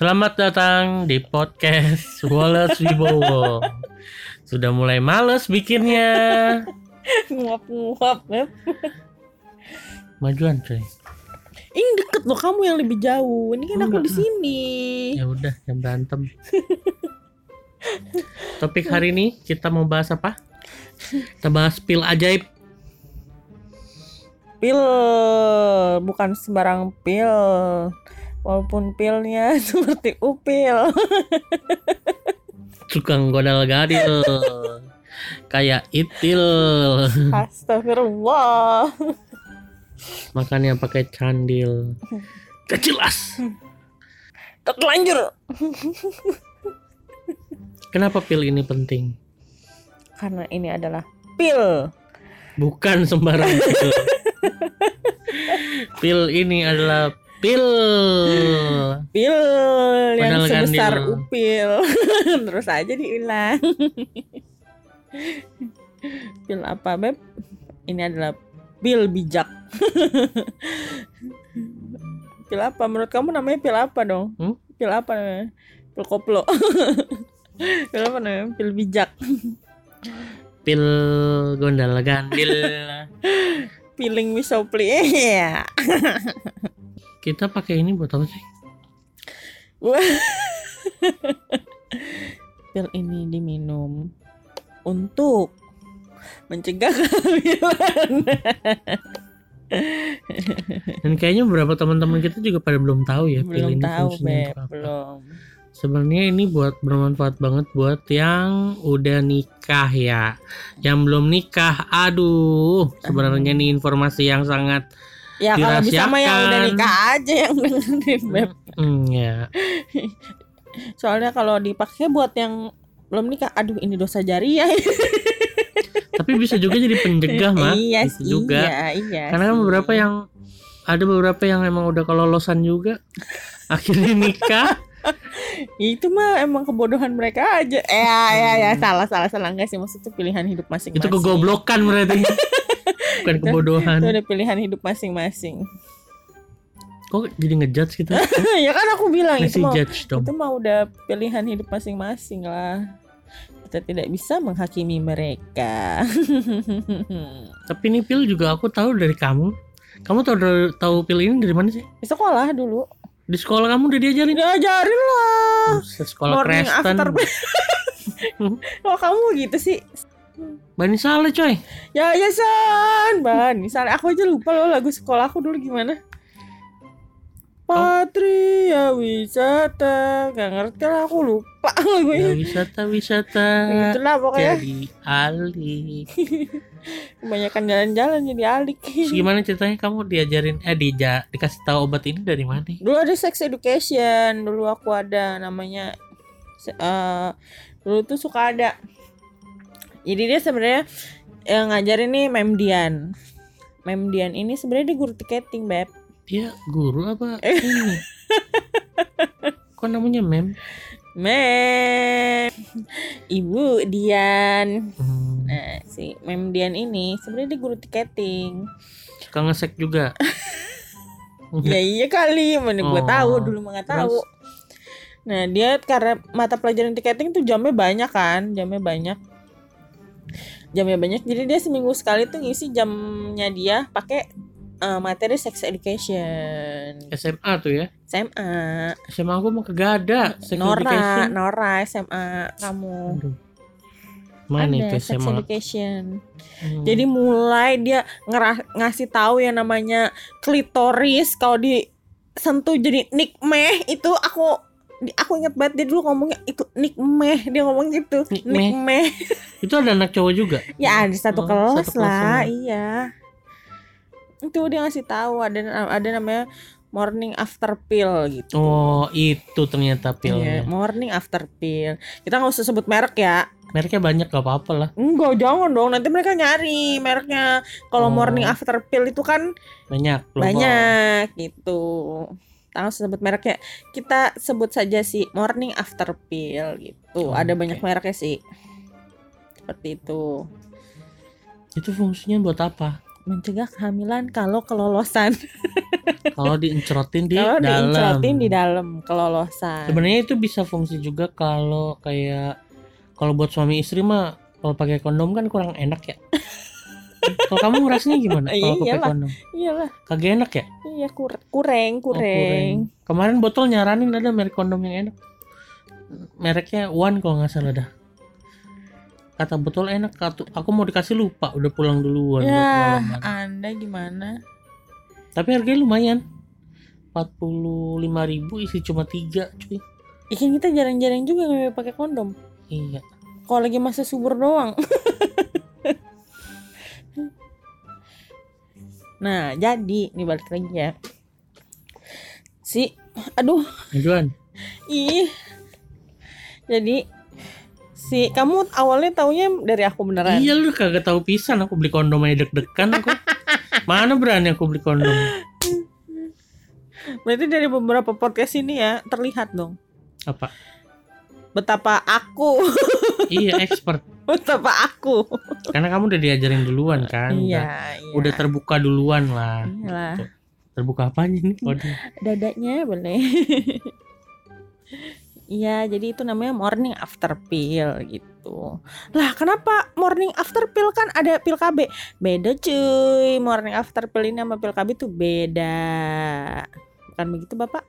Selamat datang di podcast Wallace Wibowo. Sudah mulai males bikinnya. nguap-nguap. Majuan coy. Ini deket loh kamu yang lebih jauh. Ini kan aku Enggak. di sini. Ya udah, jangan berantem. Topik hari ini kita mau bahas apa? Kita bahas pil ajaib. Pil bukan sembarang pil. Walaupun pilnya seperti upil. Tukang godal gadil. Kayak itil. Astagfirullah. Makannya pakai candil. Kejelas. Terlanjur. Kenapa pil ini penting? Karena ini adalah pil. Bukan sembarang pil. pil ini adalah pil. Pil yang Padahal sebesar dia- upil. Terus aja diulang. pil apa, Beb? Ini adalah pil bijak. pil apa? Menurut kamu namanya pil apa dong? Hmm? Pil apa namanya? Pil koplo. pil apa namanya? Pil bijak. Pil gondal gandil. Piling wisopli. Iya. Kita pakai ini buat apa sih? Pil ini diminum untuk mencegah kehamilan. Dan kayaknya beberapa teman-teman kita juga pada belum tahu ya pil belum ini tahu, fungsinya Beb. untuk apa. Belum. Sebenarnya ini buat bermanfaat banget buat yang udah nikah ya. Yang belum nikah, aduh, sebenarnya ini informasi yang sangat Ya kalau bisa mah yang udah nikah aja yang dengerin, Beb. hmm, ya. Soalnya kalau dipakai buat yang belum nikah, aduh ini dosa jariah. Tapi bisa juga jadi pencegah mah. iya Bisa sih, juga. iya, iya. Karena kan beberapa yang ada beberapa yang emang udah kelolosan juga akhirnya nikah. itu mah emang kebodohan mereka aja. Eh, ya, ya, ya, salah, salah, salah enggak sih maksudnya pilihan hidup masing-masing. Itu kegoblokan berarti. Bukan kebodohan. Itu ada pilihan hidup masing-masing. Kok jadi ngejudge gitu? ya kan aku bilang itu Ngasih mau judge dong. itu mah udah pilihan hidup masing-masing lah. Kita tidak bisa menghakimi mereka. Tapi ini pil juga aku tahu dari kamu. Kamu tahu tahu pil ini dari mana sih? Di sekolah dulu. Di sekolah kamu udah diajarin? Diajarin lah. Sekolah Morning Kristen. after. Oh kamu gitu sih. Bani Saleh coy. Ya ya san, ban. Misalnya aku aja lupa loh lagu sekolah aku dulu gimana. Patria wisata, gak ngerti lah aku lupa Ya, lagunya. wisata-wisata. Itulah pokoknya Jadi alih. kebanyakan jalan-jalan jadi alik. Terus gimana ceritanya kamu diajarin eh dija, dikasih tahu obat ini dari mana? Dulu ada sex education, dulu aku ada namanya eh, dulu tuh suka ada. Jadi dia sebenarnya yang ngajarin nih Memdian. Memdian ini sebenarnya dia guru tiketing, Beb. Dia guru apa Eh. ini? Kok namanya mem? Mem. Ibu Dian. Hmm, Nah, si Memdian ini sebenarnya dia guru tiketing. suka ngesek juga. ya iya kali, mana gue Oh, tahu dulu mah tahu. Nah, dia karena mata pelajaran tiketing tuh jamnya banyak kan, jamnya banyak. Jamnya banyak. Jadi dia seminggu sekali tuh ngisi jamnya dia pakai eh, materi sex education. SMA tuh ya. SMA. SMA aku mau kagak ada. Sex Nora, education. Nora SMA kamu. Aduh. Mana ada sex education. Hmm. Jadi mulai dia ngerah, ngasih tahu yang namanya klitoris kalau disentuh jadi nikmeh itu aku aku inget banget dia dulu ngomongnya itu nikmeh dia ngomong gitu Nikmeh. nikmeh itu ada anak cowok juga. ya ada satu Oh, kelas satu kelas lah sama. iya itu dia ngasih tahu ada ada namanya morning after pill gitu Oh, itu ternyata Iya, pilnya. morning after pill kita nggak usah sebut merek ya Mereknya banyak gak apa-apa lah. enggak jangan dong nanti mereka nyari mereknya kalau Oh. morning after pill itu kan Banyak. banyak gitu usah sebut mereknya kita sebut saja si morning after pill gitu Oh, ada oke. banyak mereknya sih seperti itu Itu fungsinya buat apa? mencegah kehamilan kalau kelolosan Kalau diencerotin di Kalau dalam. diincerotin di dalam kelolosan. Sebenarnya itu bisa fungsi juga kalau kayak kalau buat suami istri mah kalau pakai kondom kan kurang enak ya. kalau kamu ngerasanya gimana kalau pakai Iyalah. kondom? Iyalah, Kagak enak ya? iya kur kureng, Oh, kureng. Kemarin botol nyaranin ada merek kondom yang enak. Mereknya One kalau nggak salah dah. Kata botol enak, kata aku mau dikasih lupa, udah pulang duluan. Ya. Anda gimana? Tapi harganya lumayan. 45.000 ribu isi cuma tiga cuy. Ikan kita jarang-jarang juga nggak pakai kondom. Iya. Kalau lagi masa subur doang. nah, jadi nih balik lagi ya. Si, aduh, Aduan. ih. Jadi si kamu awalnya taunya dari aku beneran. Iya lu kagak tahu pisan aku beli kondom aja deg-degan aku. Mana berani aku beli kondom? Berarti dari beberapa podcast ini ya terlihat dong Apa? Betapa aku, iya expert. betapa aku. Karena kamu udah diajarin duluan kan. Udah, Iya, iya. udah terbuka duluan lah. Iyalah. Gitu. Terbuka apanya nih? Waduh. dadanya boleh Iya, jadi itu namanya morning after pill gitu. Lah, kenapa morning after pill kan ada pil KB? Beda cuy, morning after pill ini sama pil KB tuh beda. Bukan begitu, Bapak?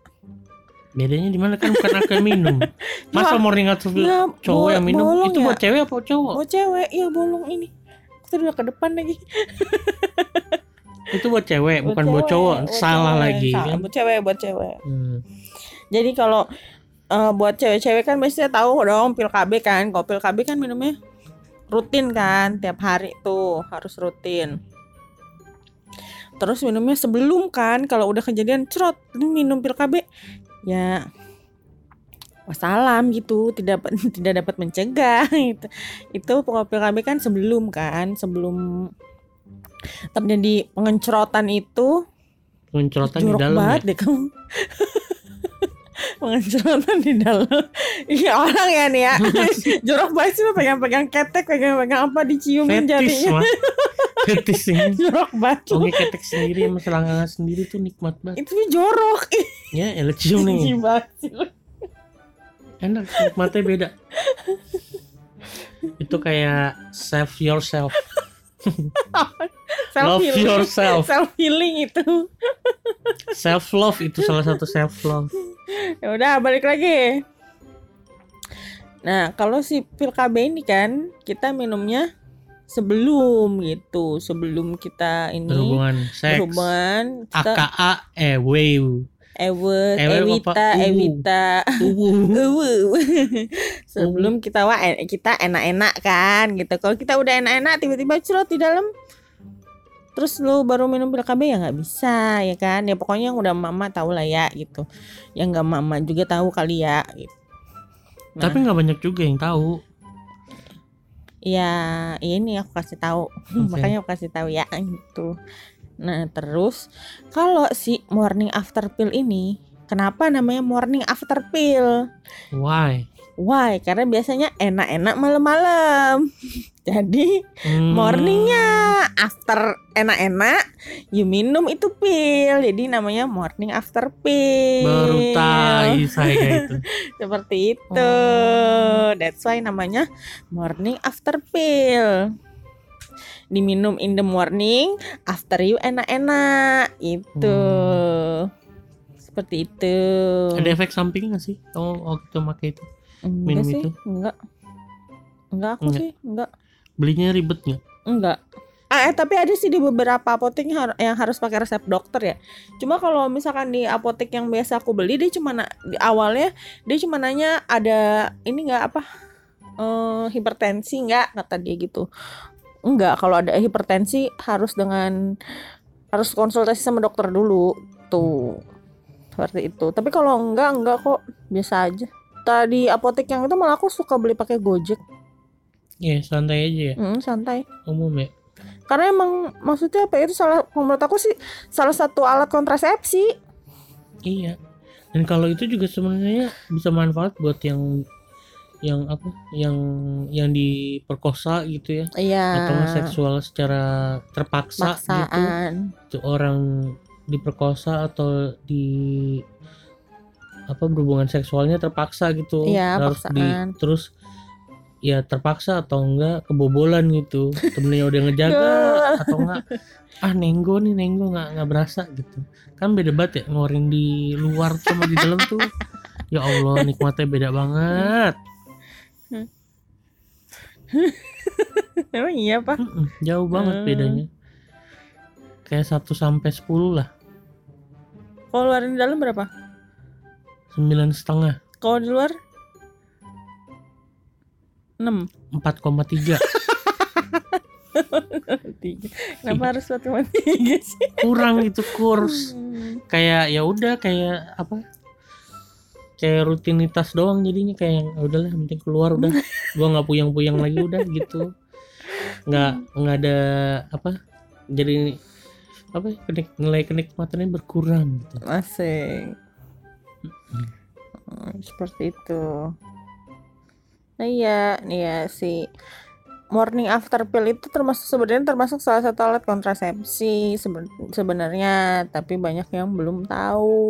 Bedanya di mana kan bukan aku yang minum. Masa morning after pill Ya, cowok yang minum itu ya? buat cewek apa cowok? Oh, cewek, iya bolong ini. Kita udah ke depan lagi. Itu buat cewek, bukan buat cowok. buat Salah cewek. lagi Salah, kan. Buat cewek, buat cewek. Hmm. Jadi kalau eh, buat cewek-cewek kan biasanya tahu dong pil KB kan. Kalau pil KB kan minumnya rutin kan, tiap hari tuh harus rutin. Terus minumnya sebelum kan, kalau udah kejadian cerot minum pil KB, ya wassalam gitu, tidak tidak dapat mencegah itu. Itu pokok pil KB kan sebelum kan, sebelum terjadi pengencerotan itu Pencerotan di jorok dalam banget ya. deh kamu pengencerotan di dalam Iya orang ya nih ya jorok banget sih lo pegang-pegang ketek pegang-pegang apa diciumin Fetis jarinya mah. Fetis ini. jorok banget. Oke ketek sendiri sama selangkangan sendiri tuh nikmat banget. itu jorok Ya, elah cium nih. Enak, nikmatnya beda. itu kayak save yourself. self Love healing yourself. self healing itu Self love itu salah satu self love. Ya udah balik lagi nah kalau si pil KB ini kan kita minumnya sebelum gitu sebelum kita ini Berhubungan seks. berhubungan kita AKA EW. Ewet, Ewe Ewita? Uwu. Ewita. Uwu. Sebelum kita wah en- kita enak-enak kan gitu. Kalau kita udah enak-enak tiba-tiba cerot di dalam terus lu baru minum pil KB ya nggak bisa ya kan ya pokoknya yang udah mama tahu lah ya gitu yang nggak mama juga tahu kali ya gitu. Nah. Tapi nggak banyak juga yang tahu. ya ini aku kasih tahu makanya aku kasih tahu ya gitu nah terus kalau si morning after pill ini kenapa namanya morning after pill Why? Why karena biasanya enak-enak malam-malam jadi Hmm, morningnya after enak-enak you minum itu pil jadi namanya morning after pill Baru tahu saya itu. seperti itu. That's why namanya morning after pill. Diminum in the morning, after you enak-enak. Itu. Seperti itu. Ada efek samping nggak sih? Kamu waktu pakai itu? Enggak minum sih? itu? Enggak. Enggak aku Enggak. sih, enggak. Belinya ribet nggak? Enggak. Ah, eh, tapi ada sih di beberapa apotek yang, har- yang harus pakai resep dokter ya. Cuma kalau misalkan di apotek yang biasa aku beli dia cuma na- di awalnya dia cuma nanya ada ini enggak apa eh hipertensi enggak kata dia gitu. Enggak, kalau ada hipertensi harus dengan harus konsultasi sama dokter dulu tuh. Seperti itu. Tapi kalau enggak enggak kok biasa aja. Tadi apotek yang itu malah aku suka beli pakai Gojek. Ya santai aja ya. Hmm, santai. Umum ya. Karena emang maksudnya apa itu salah menurut aku sih salah satu alat kontrasepsi. Iya. Dan kalau itu juga sebenarnya bisa manfaat buat yang yang apa? Yang yang diperkosa gitu ya. Iya. Atau seksual secara terpaksa gitu. Paksaan. Itu orang diperkosa atau di apa berhubungan seksualnya terpaksa gitu. Iya, harus di terus ya terpaksa atau enggak kebobolan gitu. Temennya udah ngejaga atau enggak ah nenggo nih nenggo nggak nggak berasa gitu. Kan beda banget ya ngeluarin di luar sama di dalam tuh. Ya Allah nikmatnya beda banget. Emang iya pak? Mm-mm, jauh banget Hmm. bedanya. Kayak 1 sampai 10 lah. Kalau luarin di dalam berapa? Sembilan setengah. Kalau di luar? 6 4,3 Kenapa harus 4,3 sih? kurang itu kurs. Hmm. kayak ya udah kayak apa? Kayak rutinitas doang jadinya kayak "Ah, udahlah penting keluar udah. Gua nggak puyang-puyang lagi udah gitu. Nggak nggak ada apa? Jadi apa ya, kenik, nilai kenikmatannya berkurang gitu. Asik. Hmm, seperti itu. Nah iya, nih ya si morning after pill itu termasuk sebenarnya termasuk salah satu alat kontrasepsi seben- sebenarnya, tapi banyak yang belum tahu.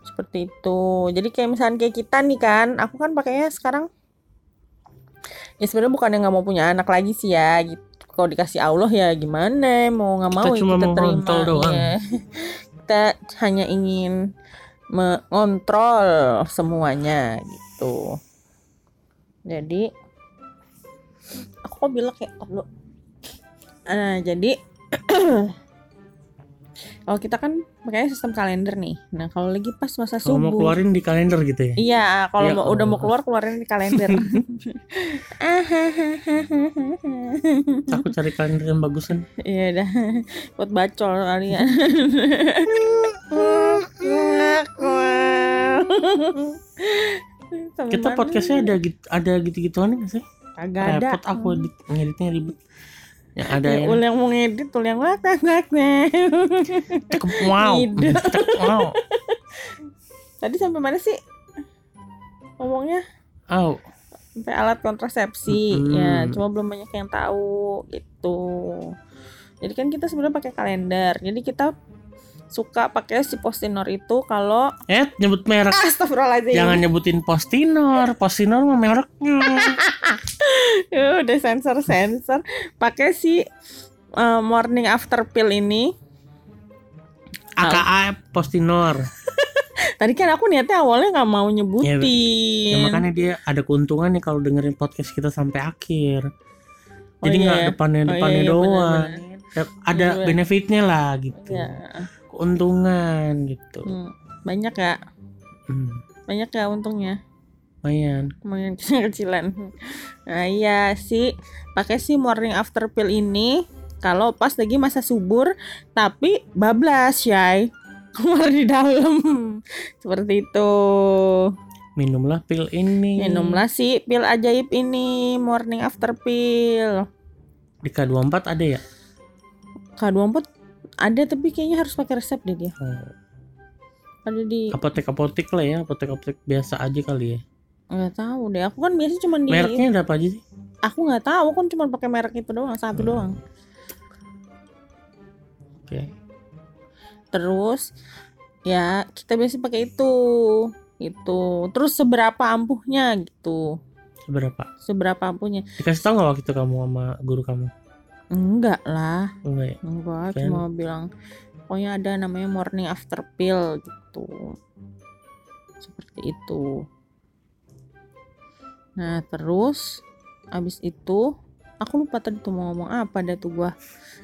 Seperti itu. Jadi kayak misalnya kayak kita nih kan, aku kan pakainya sekarang ya sebenarnya bukan yang nggak mau punya anak lagi sih ya gitu. Kalau dikasih Allah ya gimana mau nggak mau ya cuma kita mau terima. ngontrol doang. ya. kita hanya ingin mengontrol semuanya gitu. Jadi aku kok bilang kayak lu- Nah, jadi kalau kita kan makanya sistem kalender nih. Nah, kalau lagi pas masa mau subuh. keluarin di kalender gitu ya Iya, kalau Ya mau udah mau keluar keluarin di kalender. aku cari kalender yang bagusan Iya dah buat bacol kalian. Kita podcastnya ada gitu ada gitu-gituan nggak sih Kagak ada. repot aku edit, ngeditnya ribet yang ada Ya, yang ul yang mau ngedit, ul yang wak wak wak wak. cakep wow wow Tadi sampai mana sih? Ngomongnya Au. sampai alat kontrasepsi. Mm-mm. Ya, cuma belum banyak yang tahu gitu. Jadi kan kita sebenarnya pakai kalender. Jadi kita suka pakai si Postinor itu kalau eh nyebut merek. Astagfirullahaladzim. Jangan nyebutin Postinor. Postinor mah mereknya. Ya udah sensor sensor. Pakai si uh, morning after pill ini. AKA Postinor. Tadi kan aku niatnya awalnya nggak mau nyebutin. Ya makanya dia ada keuntungan nih kalau dengerin podcast kita sampai akhir. Oh jadi nggak iya. depannya Oh depannya iya, iya, doang. benar-benar. Ya, ada Iya. benefitnya lah gitu. Ya keuntungan gitu. Hmm, banyak ya? Hmm. banyak ya untungnya? Lumayan. Lumayan kecil-kecilan. Nah iya sih. Pakai si morning after pill ini. Kalau pas lagi masa subur tapi bablas yai keluar di dalam. Seperti itu. Minumlah pil ini. Minumlah si pil ajaib ini morning after pill. Di K24 ada ya? K24 ada tapi kayaknya harus pakai resep deh dia. Oh, ada di apotek-apotek lah ya apotek-apotek biasa aja kali ya. Nggak tahu deh aku kan biasa cuma di mereknya ada apa aja sih? Aku nggak tahu kan cuma pakai merek itu doang satu Hmm. doang. Oke. Terus ya kita biasa pakai itu itu. Terus seberapa ampuhnya gitu. Seberapa? Seberapa ampuhnya. Dikasih tahu nggak waktu itu kamu sama guru kamu enggak lah. Enggak ya? Enggak cuma bilang pokoknya ada namanya morning after pill gitu. Seperti itu. Nah terus abis itu aku lupa tadi tuh mau ngomong apa dah tuh gua.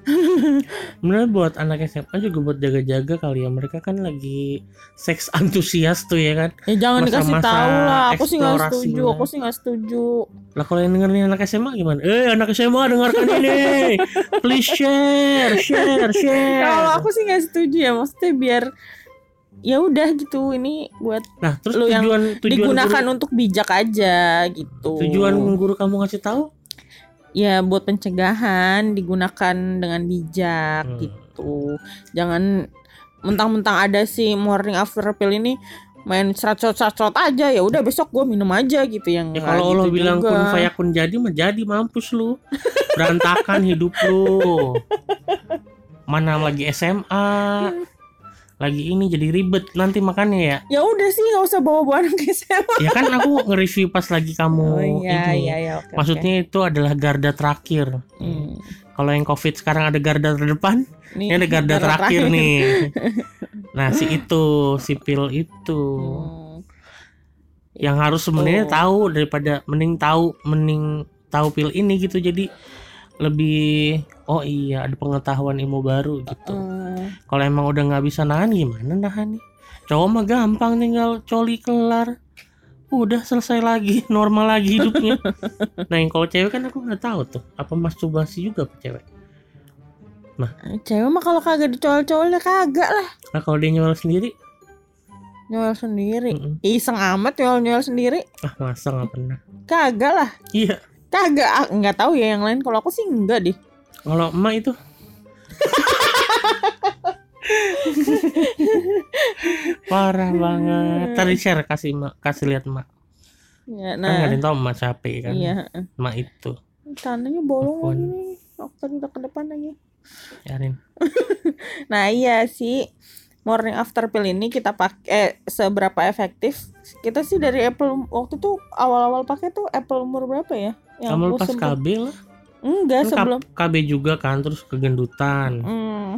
Sebenarnya buat anak SMA juga buat jaga-jaga kali ya. Mereka kan lagi seks antusias tuh ya kan. Ya jangan dikasih Masa-masa tahu lah. Aku sih nggak eksplorasi setuju lah. aku sih nggak setuju. Lah kalau yang dengerin anak SMA gimana? Eh anak SMA dengarkan ini. Please share share share. Kalau aku sih nggak setuju ya. Maksudnya biar ya udah gitu ini buat nah terus lu yang tujuan tujuan digunakan guru, untuk bijak aja gitu. Tujuan guru kamu ngasih tahu ya buat pencegahan digunakan dengan bijak Hmm. gitu. Jangan mentang-mentang ada si morning after pill ini main sacot-sacot aja ya udah besok gue minum aja gitu. Yang ya kalau gitu bilang juga. kun fayakun jadi mah jadi mampus lu. Berantakan hidup lu. Mana lagi SMA lagi ini jadi ribet nanti makannya ya Ya udah sih nggak usah bawa-bawa anak SMA. ya kan aku nge-review pas lagi kamu Oh iya ini iya iya oke. maksudnya itu adalah garda terakhir. Hmm. kalau yang covid sekarang ada garda terdepan Nih, ini ada garda terakhir nih nah si itu si pil itu Hmm. yang harus sebenarnya tahu daripada mending tahu mending tahu pil ini gitu jadi lebih oh iya ada pengetahuan ilmu baru gitu Hmm. kalau emang udah nggak bisa nahan gimana nahan nih cowok mah gampang tinggal coli kelar udah selesai lagi normal lagi hidupnya nah yang kalau cewek kan aku nggak tahu tuh apa masturbasi juga apa cewek Cewek mah kalau kagak dicol-col ya kagak lah. nah kalau dia nyual sendiri Nyol sendiri. mm-mm. Iseng amat nyol-nyol sendiri. ah masa nggak pernah Kagak lah. iya Kagak. Ah, Nggak tahu ya yang lain. Kalau aku sih enggak deh. Kalau emak itu parah banget tadi share kasih emak kasih lihat emak Ya, kan nggak ada nah. yang tahu emak capek kan Iya. emak itu Tandanya bolong Apaan? lagi nih. Dokter udah ke depan lagi. Yarin Nah iya sih morning after pill ini kita pakai eh, seberapa efektif? Kita sih dari Apple waktu tuh awal-awal pakai tuh Apple umur berapa ya? kamu aku lepas lah Enggak Kan sebelum. KB juga kan terus kegendutan. Hmm,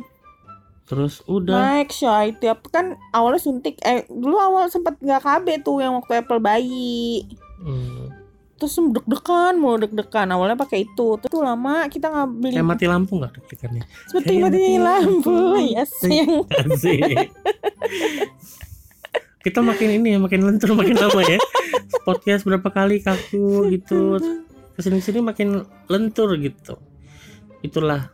terus udah. Naik shy tiap kan awalnya suntik. Eh dulu awal sempat nggak KB tuh yang waktu Apple bayi. Hmm, terus deg-degan mau deg-degan. Awalnya pakai itu. Terus tuh lama kita nggak beli kayak mati lampu nggak deg-degannya? Seperti mati mati lampu. lampu. ya sayang kita makin ini ya makin lentur makin lama ya. Podcast berapa kali kaku gitu ke sini sini makin lentur gitu. Itulah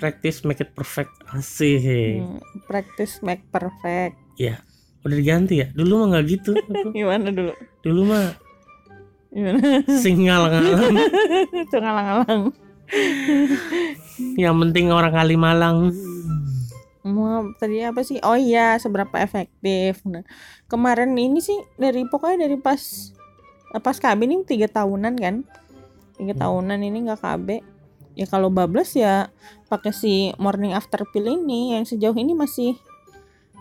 practice make it perfect. Asik. Hmm, practice make perfect. Udah diganti ya? Dulu mah nggak gitu. Gimana dulu? Dulu mah gimana? singal ngalang itu ngalang-ngalang yang penting orang Kalimalang mau tadi apa sih? Oh iya seberapa efektif. Nah kemarin ini sih dari pokoknya dari pas pas KB ini tiga tahunan kan tiga Hmm. tahunan ini nggak KB ya kalau bablas ya pakai si morning after pill ini yang sejauh ini masih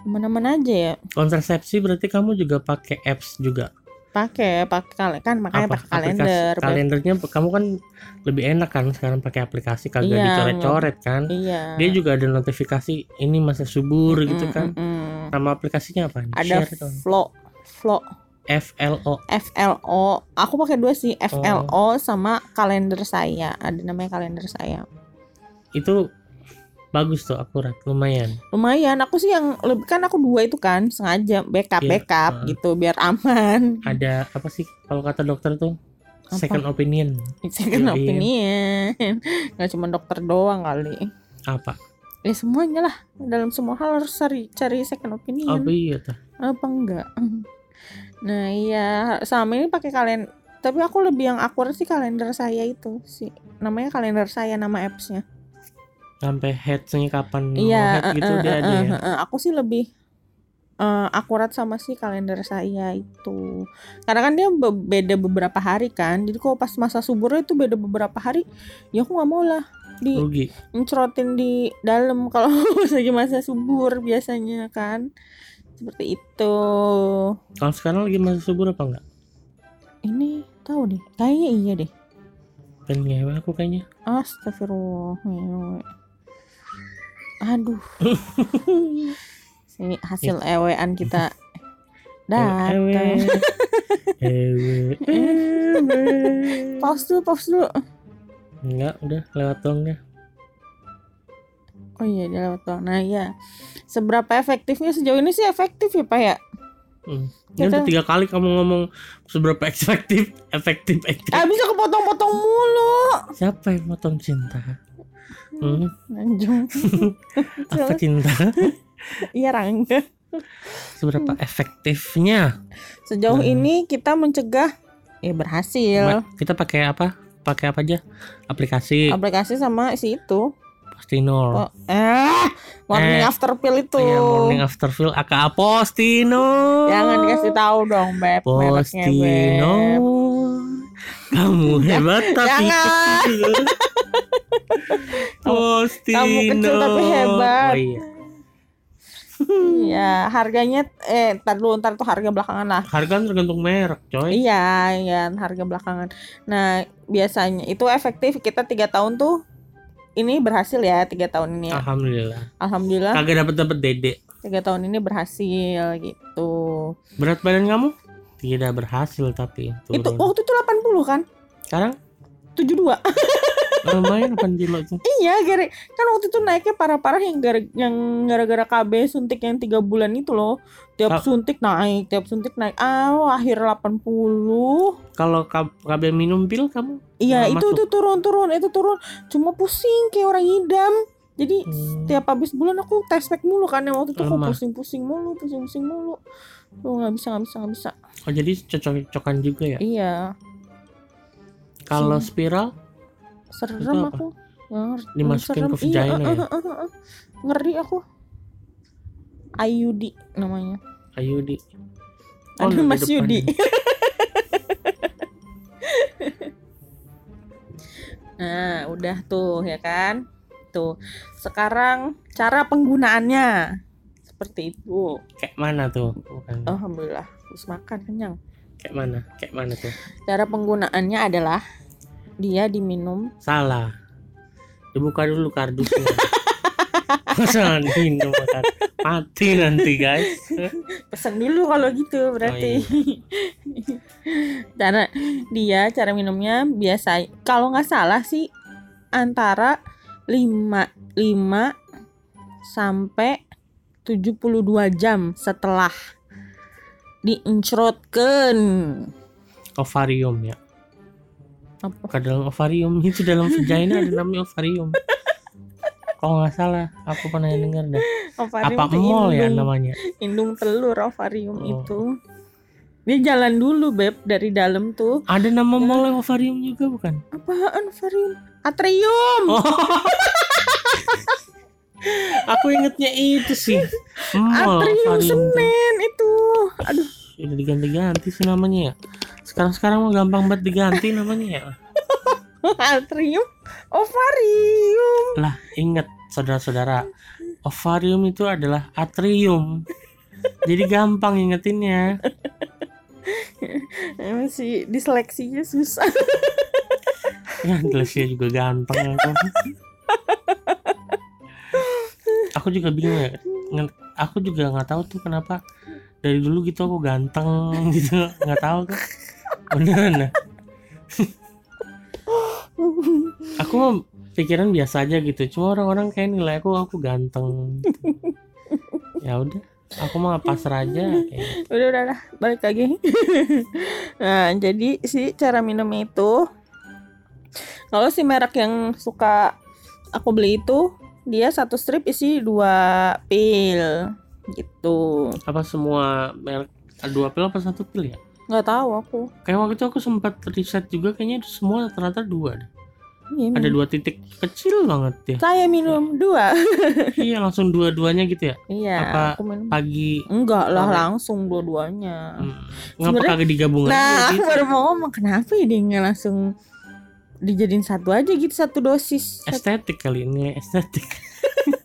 aman-aman aja ya. Kontrasepsi berarti kamu juga pakai apps juga? Pakai pakai kan makanya pakai Aplikasi- kalender kalendernya kamu kan lebih enak kan sekarang pakai aplikasi kagak Iya, dicoret-coret kan? iya. Dia juga ada notifikasi ini masa subur gitu Mm, kan? mm, mm. nama aplikasinya apa? Ada share flow flow FLO FLO aku pakai dua sih Oh. FLO sama kalender saya. Ada namanya kalender saya. Itu bagus tuh akurat lumayan. Lumayan. Aku sih yang lebih kan aku dua itu kan sengaja backup Iya, backup heeh. gitu biar aman. Ada apa sih kalau kata dokter tuh? Apa? second opinion. Second opinion. Nggak cuma dokter doang kali. Apa? Ya semuanya lah. Dalam semua hal harus cari cari second opinion. Apa iya tuh. Apa enggak nah iya sama ini pakai kalian tapi aku lebih yang akurat sih kalender saya itu sih namanya kalender saya nama appsnya sampai headsnya kapan Iya, head gitu eh, dia ada eh, ya eh. aku sih lebih eh, akurat sama si kalender saya itu. Karena kan dia be- beda beberapa hari kan. Jadi kalau pas masa suburnya itu beda beberapa hari, ya aku nggak mau lah di rugi di dalam kalau lagi masa subur biasanya kan. Seperti itu. kalau sekarang lagi masa subur apa enggak Ini tahu deh. Kayaknya iya deh. pengen ngewe aku kayaknya Astagfirullah. Ngewe. Aduh. Ini hasil ewean kita datang. ewe ewe ewe Pause dulu, pause dulu. enggak udah lewat dong ya Oh iya, dia lewat doang. Nah iya, seberapa efektifnya sejauh ini sih efektif ya Pak ya? Hmm. Ini Kita- udah tiga kali kamu ngomong seberapa efektif, efektif, efektif. Ah bisa kepotong-potong mulu. Siapa yang motong cinta? Hmm, Anjung. apa cinta? Iya Rangga. Seberapa efektifnya? Sejauh Hmm. ini kita mencegah ya berhasil. Kita pakai apa? Pakai apa aja? Aplikasi Aplikasi sama si itu. Postinor. Oh, eh, morning Eh, after pill itu. Iya, morning after pill aka Postinor. Jangan dikasih tahu dong, Beb. Beb. Kamu hebat tapi Jangan. kecil. Postino. kamu kecil tapi hebat. Oh iya. Iya, harganya eh ntar dulu ntar tuh harga belakangan lah. Harga kan tergantung merek, coy. Iya, iya harga belakangan. Nah biasanya itu efektif kita tiga tahun tuh ini berhasil ya tiga tahun ini ya. Alhamdulillah. Alhamdulillah Kagak dapat dapat dede. tiga tahun ini berhasil gitu. Berat badan kamu? Tidak berhasil tapi turun. Itu waktu itu 80 kan? Sekarang 72. lumayan 8 kilo tuh. iya, gara kan waktu itu naiknya parah-parah yang gara yang gara-gara KB suntik yang tiga bulan itu loh. Tiap Kak- suntik naik, tiap suntik naik. Ah, akhir 80. Kalau KB minum pil kamu? Iya, itu masuk. itu turun-turun, itu turun. Cuma pusing kayak orang idam. Jadi Hmm. tiap habis bulan aku tes pack mulu kan yang waktu itu aku pusing-pusing mulu, pusing-pusing mulu. Lu nggak bisa, nggak bisa, nggak bisa. Oh jadi cocok-cocokan juga ya? Iya, Kalau spiral serem Itu aku. Ngerti, Dimasukin serem. ke vagina iya, ya? eh, eh, eh. Ngeri aku. IUD namanya. ayo di Ada di Mas Yudi. Nah, udah tuh ya kan? Tuh. Sekarang cara penggunaannya seperti itu. Kayak mana tuh? Bukan. Alhamdulillah, terus makan kenyang. Kayak mana? Kayak mana tuh? Cara penggunaannya adalah dia diminum. Salah. Dibuka dulu kardusnya. Masa minum makan. Mati nanti guys. Pesen dulu kalau gitu berarti. cara dia cara minumnya biasa kalau nggak salah sih antara 5 5 sampai 72 jam setelah diencrotkan. Ovarium ya. Apa? Dalam ovarium itu dalam vagina ada namanya ovarium. Kalau nggak salah, aku pernah dengar dah. Ovarium Apa mall ya namanya? Indung telur ovarium Oh. itu. Dia jalan dulu beb dari dalam tuh. Ada nama mall yang ovarium juga bukan? Apaan ovarium? Atrium. Oh. aku ingetnya itu sih. Mall Atrium ovarium. Senen itu. Aduh, Udah diganti-ganti sih namanya ya. Sekarang-sekarang mah gampang banget diganti namanya ya. atrium ovarium. Lah, inget saudara-saudara. Ovarium itu adalah atrium. Jadi gampang ingetinnya. Emang sih diseleksinya susah. Ya, Indonesia juga ganteng. aku juga bingung ya. Aku juga nggak tahu tuh kenapa dari dulu gitu aku ganteng gitu. Nggak tahu kok. Beneran dah. aku mah pikiran biasa aja gitu. Cuma orang-orang kayak nilai aku aku ganteng. ya udah. Aku mah pasrah aja kayak udah udah lah, balik lagi. nah, jadi si cara minumnya itu kalau si merek yang suka aku beli itu dia satu strip isi dua pil gitu. apa semua merek dua pil apa satu pil ya? Nggak tahu aku. Kayak waktu itu aku sempat riset juga kayaknya semua rata-rata dua deh. Iya, Ada minum. dua titik kecil banget ya. Saya minum dua. iya langsung dua-duanya gitu ya. Iya, Apa aku minum. Pagi Enggak lah sore? langsung dua-duanya. hmm, ngapa kagak digabung aja Nah, aku gitu? baru mau ngomong kenapa ya dia nggak langsung dijadiin satu aja gitu satu dosis. Satu- Estetik kali ini estetik.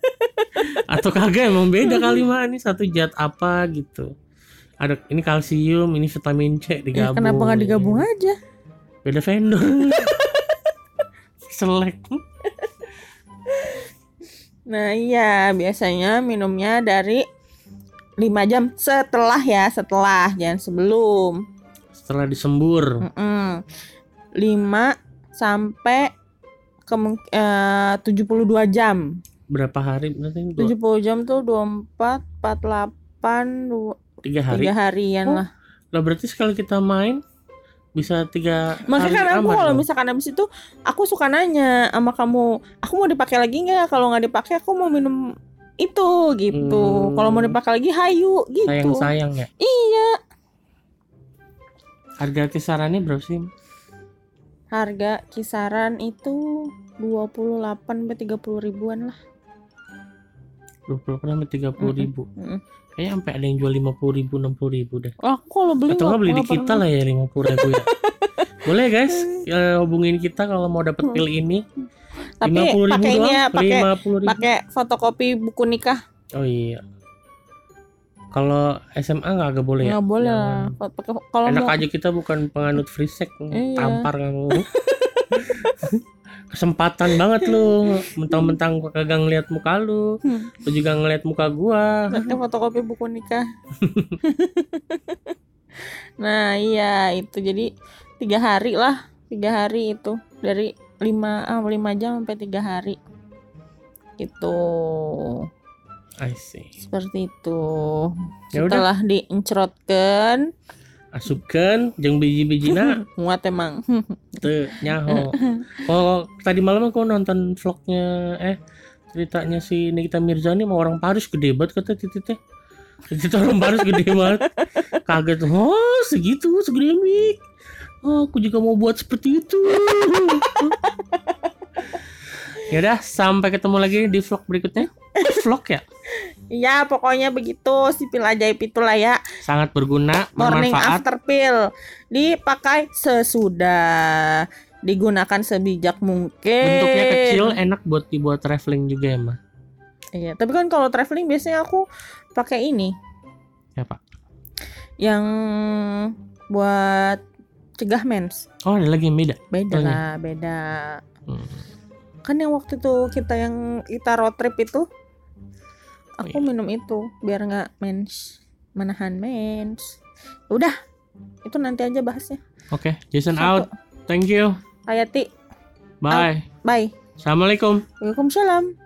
Atau kagak emang beda kali mah ini satu zat apa gitu. Ada ini kalsium, ini vitamin C Ya, digabung. kenapa nggak digabung aja? Beda vendor. Selek. Nah iya biasanya minumnya dari 5 jam setelah ya setelah jangan sebelum Setelah disembur. Mm-mm. 5 sampai kemung- eh, 72 jam Berapa hari berarti? Dua, 70 jam tuh 24 48 dua, tiga hari. tiga harian Oh, lah Lah berarti sekali kita main bisa tiga Makanya kan hari aku kalau misalkan habis itu aku suka nanya sama kamu, aku mau dipakai lagi nggak? Kalau nggak dipakai aku mau minum itu gitu. Hmm. Kalau mau dipakai lagi hayu gitu. sayang-sayang ya. Iya. Harga kisarannya berapa sih? Harga kisaran itu 28 sampai 30 ribuan lah. 20 sampai 30 ribu. Mm-mm. Kayaknya sampai ada yang jual 50 ribu, 60 ribu deh. Aku kalau beli Atau nggak beli di kita lah ya 50 ribu ya. Boleh guys, ya, hubungin kita kalau mau dapet pil ini. Tapi ribu pakai ya, pakai fotokopi buku nikah. oh iya kalau SMA nggak agak boleh ya Nggak boleh. Kalau pakai- Kalau enak mau aja kita bukan penganut free sex Iya. tampar kamu kesempatan banget lu. Mentang-mentang gua kagak ngeliat muka lu. Hmm. lu juga ngeliat muka gua. Pakai fotokopi buku nikah. nah iya itu. Jadi tiga hari lah. Tiga hari itu. Dari lima ah, lima jam sampai tiga hari. Gitu. I see. Seperti itu. Ya udah. Setelah diencrotkan asupkan jeng biji-bijina. Muat emang. Tuh nyaho. Oh tadi malam aku nonton vlognya eh ceritanya si Nikita Mirzani mau orang Paris gede banget kata titiknya titik orang Paris gede banget. Kaget oh segitu segede mik. Oh aku juga mau buat seperti itu ya udah sampai ketemu lagi di vlog berikutnya. Vlog ya? Ya pokoknya begitu. Si pil ajaib itulah ya. Sangat berguna morning bermanfaat. after pill. Dipakai sesudah digunakan sebijak mungkin. Bentuknya kecil enak buat dibuat traveling juga ya mah Iya, tapi kan kalau traveling biasanya aku pakai ini. Ya pak. Yang buat cegah mens. oh ada lagi yang beda? Beda Oh, iya. lah, beda. Hmm. Kan yang waktu itu kita yang kita road trip itu aku Oh, iya. minum itu biar nggak mens, menahan mens. Udah, itu nanti aja bahasnya. oke Jason Satu. out thank you Hayati, bye bye. assalamualaikum Waalaikumsalam.